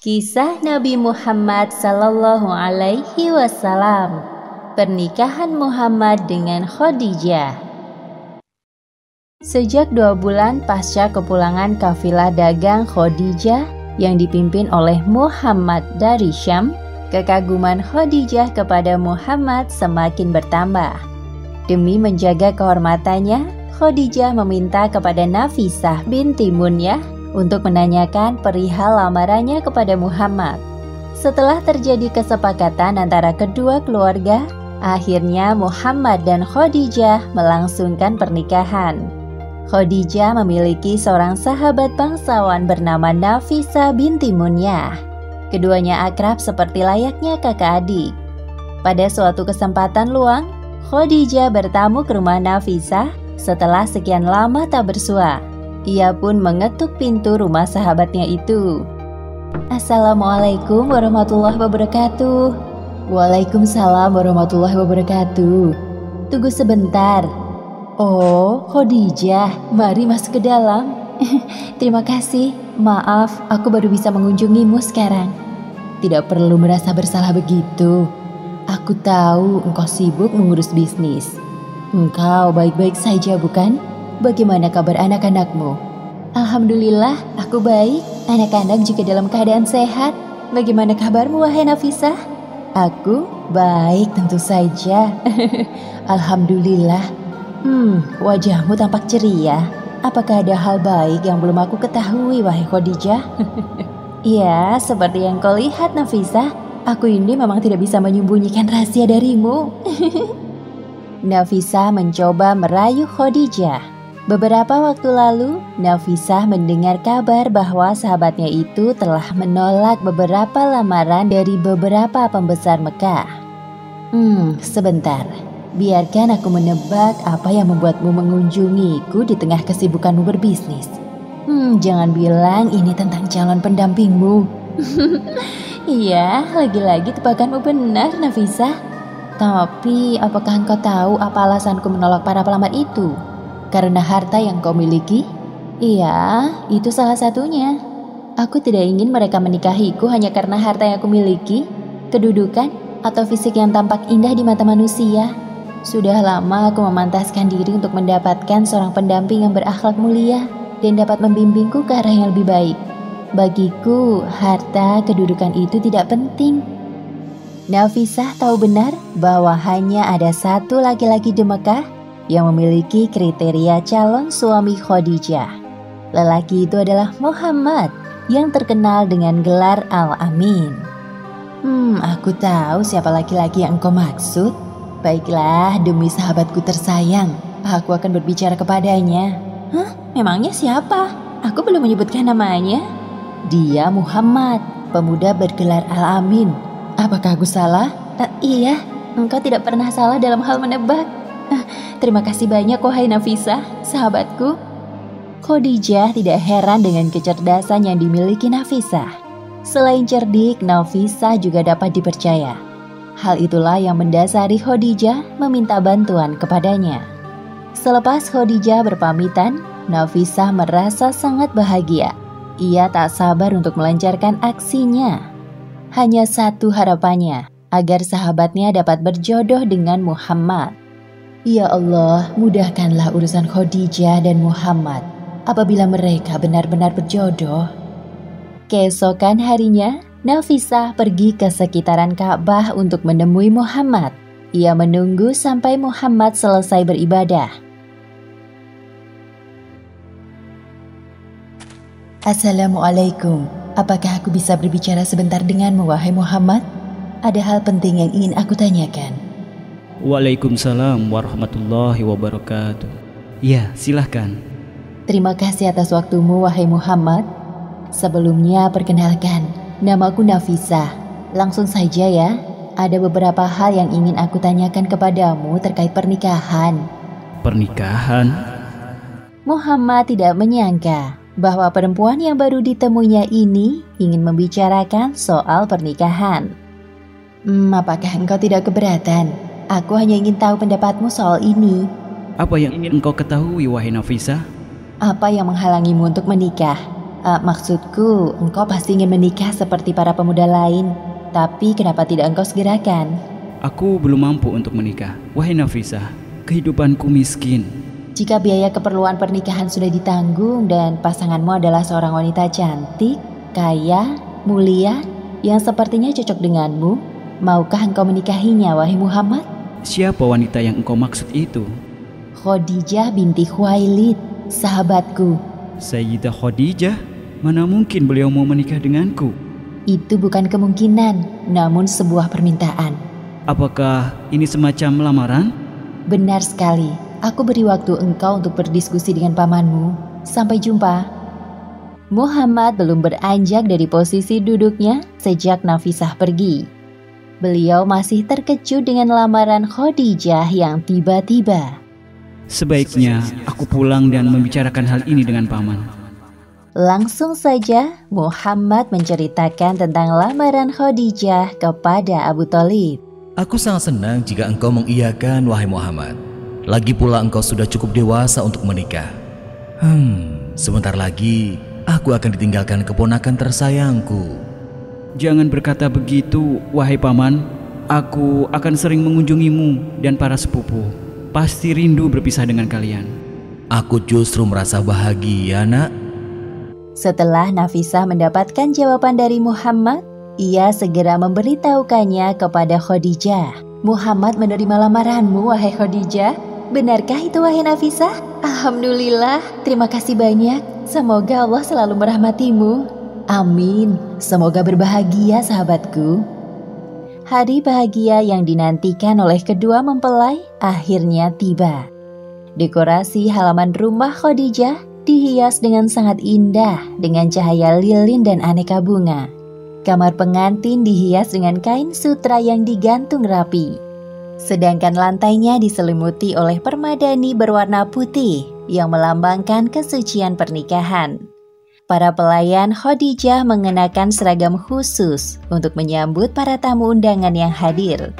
Kisah Nabi Muhammad Sallallahu Alaihi Wasallam Pernikahan Muhammad dengan Khadijah Sejak dua bulan pasca kepulangan kafilah dagang Khadijah yang dipimpin oleh Muhammad dari Syam, kekaguman Khadijah kepada Muhammad semakin bertambah. Demi menjaga kehormatannya, Khadijah meminta kepada Nafisah binti Munyah untuk menanyakan perihal lamarannya kepada Muhammad. Setelah terjadi kesepakatan antara kedua keluarga, akhirnya Muhammad dan Khadijah melangsungkan pernikahan. Khadijah memiliki seorang sahabat bangsawan bernama Nafisa binti Munyah. Keduanya akrab seperti layaknya kakak adik. Pada suatu kesempatan luang, Khadijah bertamu ke rumah Nafisa setelah sekian lama tak bersua. Ia pun mengetuk pintu rumah sahabatnya itu. Assalamualaikum warahmatullahi wabarakatuh. Waalaikumsalam warahmatullahi wabarakatuh. Tunggu sebentar. Oh, Khadijah, mari masuk ke dalam. Terima kasih. Maaf, aku baru bisa mengunjungimu sekarang. Tidak perlu merasa bersalah begitu. Aku tahu engkau sibuk mengurus bisnis. Engkau baik-baik saja, bukan? Bagaimana kabar anak-anakmu? Alhamdulillah, aku baik. Anak-anak juga dalam keadaan sehat. Bagaimana kabarmu, wahai Nafisah? Aku baik tentu saja. Alhamdulillah. Hmm, wajahmu tampak ceria. Apakah ada hal baik yang belum aku ketahui, wahai Khadijah? Iya, seperti yang kau lihat, Nafisah. Aku ini memang tidak bisa menyembunyikan rahasia darimu. Nafisah mencoba merayu Khadijah. Beberapa waktu lalu, Nafisah mendengar kabar bahwa sahabatnya itu telah menolak beberapa lamaran dari beberapa pembesar Mekah. Hmm, sebentar. Biarkan aku menebak apa yang membuatmu mengunjungiku di tengah kesibukanmu berbisnis. Hmm, jangan bilang ini tentang calon pendampingmu. iya, lagi-lagi tebakanmu benar, Nafisah. Tapi, apakah engkau tahu apa alasanku menolak para pelamar itu? Karena harta yang kau miliki? Iya, itu salah satunya. Aku tidak ingin mereka menikahiku hanya karena harta yang aku miliki, kedudukan, atau fisik yang tampak indah di mata manusia. Sudah lama aku memantaskan diri untuk mendapatkan seorang pendamping yang berakhlak mulia dan dapat membimbingku ke arah yang lebih baik. Bagiku, harta kedudukan itu tidak penting. Nafisah tahu benar bahwa hanya ada satu laki-laki di Mekah yang memiliki kriteria calon suami Khadijah. Lelaki itu adalah Muhammad yang terkenal dengan gelar Al-Amin. Hmm, aku tahu siapa laki-laki yang engkau maksud. Baiklah, demi sahabatku tersayang, aku akan berbicara kepadanya. Hah? Memangnya siapa? Aku belum menyebutkan namanya. Dia Muhammad, pemuda bergelar Al-Amin. Apakah aku salah? Uh, iya, engkau tidak pernah salah dalam hal menebak. Terima kasih banyak wahai Nafisa, sahabatku. Khadijah tidak heran dengan kecerdasan yang dimiliki Nafisa. Selain cerdik, Nafisa juga dapat dipercaya. Hal itulah yang mendasari Khadijah meminta bantuan kepadanya. Selepas Khadijah berpamitan, Nafisa merasa sangat bahagia. Ia tak sabar untuk melancarkan aksinya. Hanya satu harapannya, agar sahabatnya dapat berjodoh dengan Muhammad. Ya Allah, mudahkanlah urusan Khadijah dan Muhammad apabila mereka benar-benar berjodoh. Keesokan harinya, Nafisah pergi ke sekitaran Ka'bah untuk menemui Muhammad. Ia menunggu sampai Muhammad selesai beribadah. Assalamualaikum. Apakah aku bisa berbicara sebentar denganmu, wahai Muhammad? Ada hal penting yang ingin aku tanyakan. Waalaikumsalam warahmatullahi wabarakatuh. Ya, silahkan. Terima kasih atas waktumu, wahai Muhammad. Sebelumnya, perkenalkan, namaku Nafisa. Langsung saja ya, ada beberapa hal yang ingin aku tanyakan kepadamu terkait pernikahan. Pernikahan? Muhammad tidak menyangka bahwa perempuan yang baru ditemuinya ini ingin membicarakan soal pernikahan. Hmm, apakah engkau tidak keberatan Aku hanya ingin tahu pendapatmu soal ini. Apa yang ingin engkau ketahui, wahai Nafisa? Apa yang menghalangimu untuk menikah? Uh, maksudku, engkau pasti ingin menikah seperti para pemuda lain. Tapi kenapa tidak engkau segerakan? Aku belum mampu untuk menikah. Wahai Nafisa, kehidupanku miskin. Jika biaya keperluan pernikahan sudah ditanggung dan pasanganmu adalah seorang wanita cantik, kaya, mulia, yang sepertinya cocok denganmu, maukah engkau menikahinya, wahai Muhammad? Siapa wanita yang engkau maksud itu? Khadijah binti Khuwailid, sahabatku. Sayyidah Khadijah? Mana mungkin beliau mau menikah denganku? Itu bukan kemungkinan, namun sebuah permintaan. Apakah ini semacam lamaran? Benar sekali. Aku beri waktu engkau untuk berdiskusi dengan pamanmu. Sampai jumpa. Muhammad belum beranjak dari posisi duduknya sejak Nafisah pergi. Beliau masih terkejut dengan lamaran Khadijah yang tiba-tiba. Sebaiknya aku pulang dan membicarakan hal ini dengan paman. Langsung saja Muhammad menceritakan tentang lamaran Khadijah kepada Abu Talib. Aku sangat senang jika engkau mengiyakan wahai Muhammad. Lagi pula engkau sudah cukup dewasa untuk menikah. Hmm, sebentar lagi aku akan ditinggalkan keponakan tersayangku. Jangan berkata begitu, wahai paman. Aku akan sering mengunjungimu dan para sepupu pasti rindu berpisah dengan kalian. Aku justru merasa bahagia, Nak. Setelah Nafisa mendapatkan jawaban dari Muhammad, ia segera memberitahukannya kepada Khadijah. Muhammad menerima lamaranmu, wahai Khadijah. Benarkah itu, wahai Nafisa? Alhamdulillah, terima kasih banyak. Semoga Allah selalu merahmatimu. Amin. Semoga berbahagia, sahabatku. Hari bahagia yang dinantikan oleh kedua mempelai akhirnya tiba. Dekorasi halaman rumah Khadijah dihias dengan sangat indah dengan cahaya lilin dan aneka bunga. Kamar pengantin dihias dengan kain sutra yang digantung rapi. Sedangkan lantainya diselimuti oleh permadani berwarna putih yang melambangkan kesucian pernikahan. Para pelayan Khadijah mengenakan seragam khusus untuk menyambut para tamu undangan yang hadir.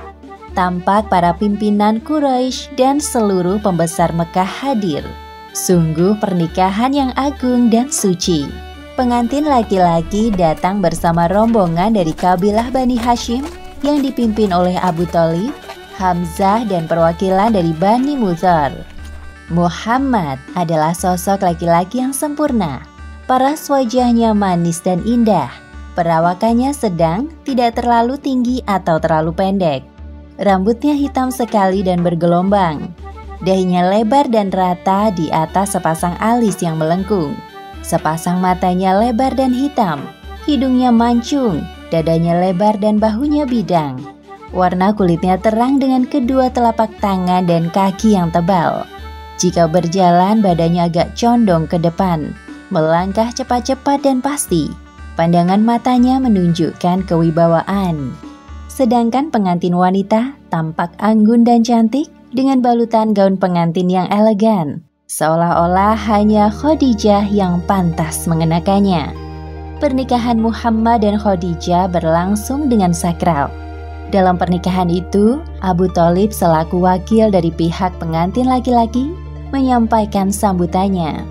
Tampak para pimpinan Quraisy dan seluruh pembesar Mekah hadir. Sungguh pernikahan yang agung dan suci. Pengantin laki-laki datang bersama rombongan dari kabilah Bani Hashim yang dipimpin oleh Abu Talib, Hamzah, dan perwakilan dari Bani Muzar. Muhammad adalah sosok laki-laki yang sempurna, Paras wajahnya manis dan indah. Perawakannya sedang, tidak terlalu tinggi atau terlalu pendek. Rambutnya hitam sekali dan bergelombang. Dahinya lebar dan rata di atas sepasang alis yang melengkung. Sepasang matanya lebar dan hitam. Hidungnya mancung, dadanya lebar dan bahunya bidang. Warna kulitnya terang dengan kedua telapak tangan dan kaki yang tebal. Jika berjalan, badannya agak condong ke depan melangkah cepat-cepat dan pasti. Pandangan matanya menunjukkan kewibawaan. Sedangkan pengantin wanita tampak anggun dan cantik dengan balutan gaun pengantin yang elegan. Seolah-olah hanya Khadijah yang pantas mengenakannya. Pernikahan Muhammad dan Khadijah berlangsung dengan sakral. Dalam pernikahan itu, Abu Talib selaku wakil dari pihak pengantin laki-laki menyampaikan sambutannya.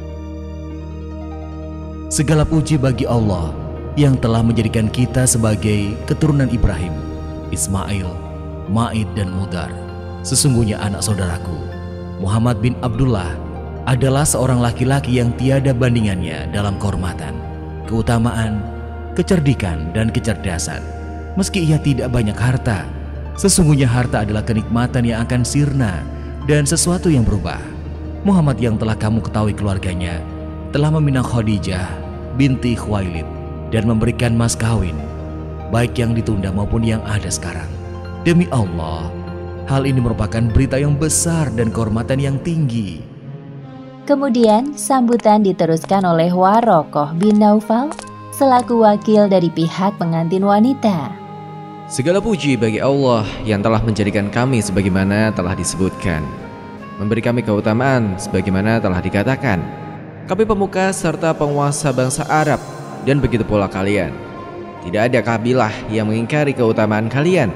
Segala puji bagi Allah yang telah menjadikan kita sebagai keturunan Ibrahim, Ismail, Ma'id dan Mudar. Sesungguhnya anak saudaraku, Muhammad bin Abdullah adalah seorang laki-laki yang tiada bandingannya dalam kehormatan, keutamaan, kecerdikan, dan kecerdasan. Meski ia tidak banyak harta, sesungguhnya harta adalah kenikmatan yang akan sirna dan sesuatu yang berubah. Muhammad yang telah kamu ketahui keluarganya telah meminang Khadijah binti Khuwailid dan memberikan mas kawin, baik yang ditunda maupun yang ada sekarang. Demi Allah, hal ini merupakan berita yang besar dan kehormatan yang tinggi. Kemudian sambutan diteruskan oleh Warokoh bin Naufal selaku wakil dari pihak pengantin wanita. Segala puji bagi Allah yang telah menjadikan kami sebagaimana telah disebutkan. Memberi kami keutamaan sebagaimana telah dikatakan kami pemuka serta penguasa bangsa Arab dan begitu pula kalian. Tidak ada kabilah yang mengingkari keutamaan kalian.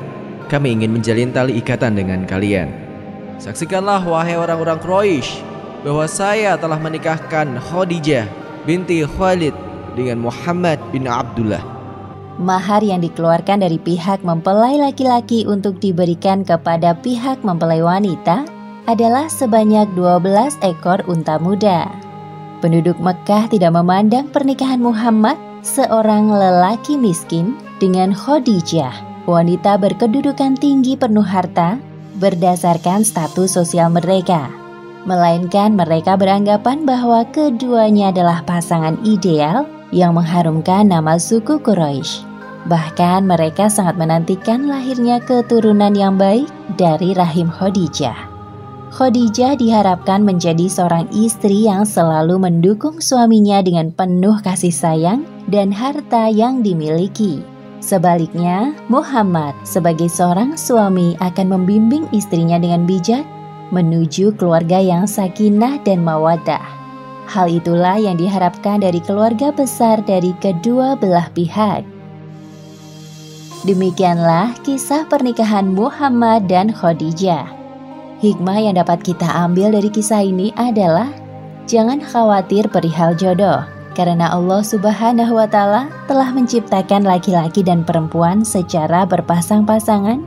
Kami ingin menjalin tali ikatan dengan kalian. Saksikanlah wahai orang-orang Quraisy bahwa saya telah menikahkan Khadijah binti Khalid dengan Muhammad bin Abdullah. Mahar yang dikeluarkan dari pihak mempelai laki-laki untuk diberikan kepada pihak mempelai wanita adalah sebanyak 12 ekor unta muda. Penduduk Mekah tidak memandang pernikahan Muhammad, seorang lelaki miskin, dengan Khadijah, wanita berkedudukan tinggi penuh harta, berdasarkan status sosial mereka. Melainkan mereka beranggapan bahwa keduanya adalah pasangan ideal yang mengharumkan nama suku Quraisy. Bahkan mereka sangat menantikan lahirnya keturunan yang baik dari rahim Khadijah. Khadijah diharapkan menjadi seorang istri yang selalu mendukung suaminya dengan penuh kasih sayang dan harta yang dimiliki. Sebaliknya, Muhammad sebagai seorang suami akan membimbing istrinya dengan bijak menuju keluarga yang sakinah dan mawadah. Hal itulah yang diharapkan dari keluarga besar dari kedua belah pihak. Demikianlah kisah pernikahan Muhammad dan Khadijah. Hikmah yang dapat kita ambil dari kisah ini adalah jangan khawatir perihal jodoh, karena Allah Subhanahu wa Ta'ala telah menciptakan laki-laki dan perempuan secara berpasang-pasangan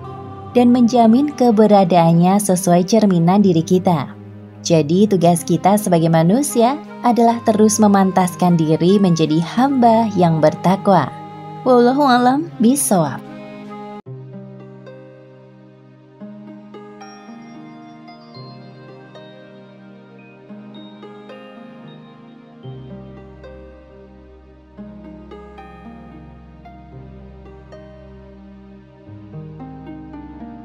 dan menjamin keberadaannya sesuai cerminan diri kita. Jadi, tugas kita sebagai manusia adalah terus memantaskan diri menjadi hamba yang bertakwa. Wallahu alam bisawab.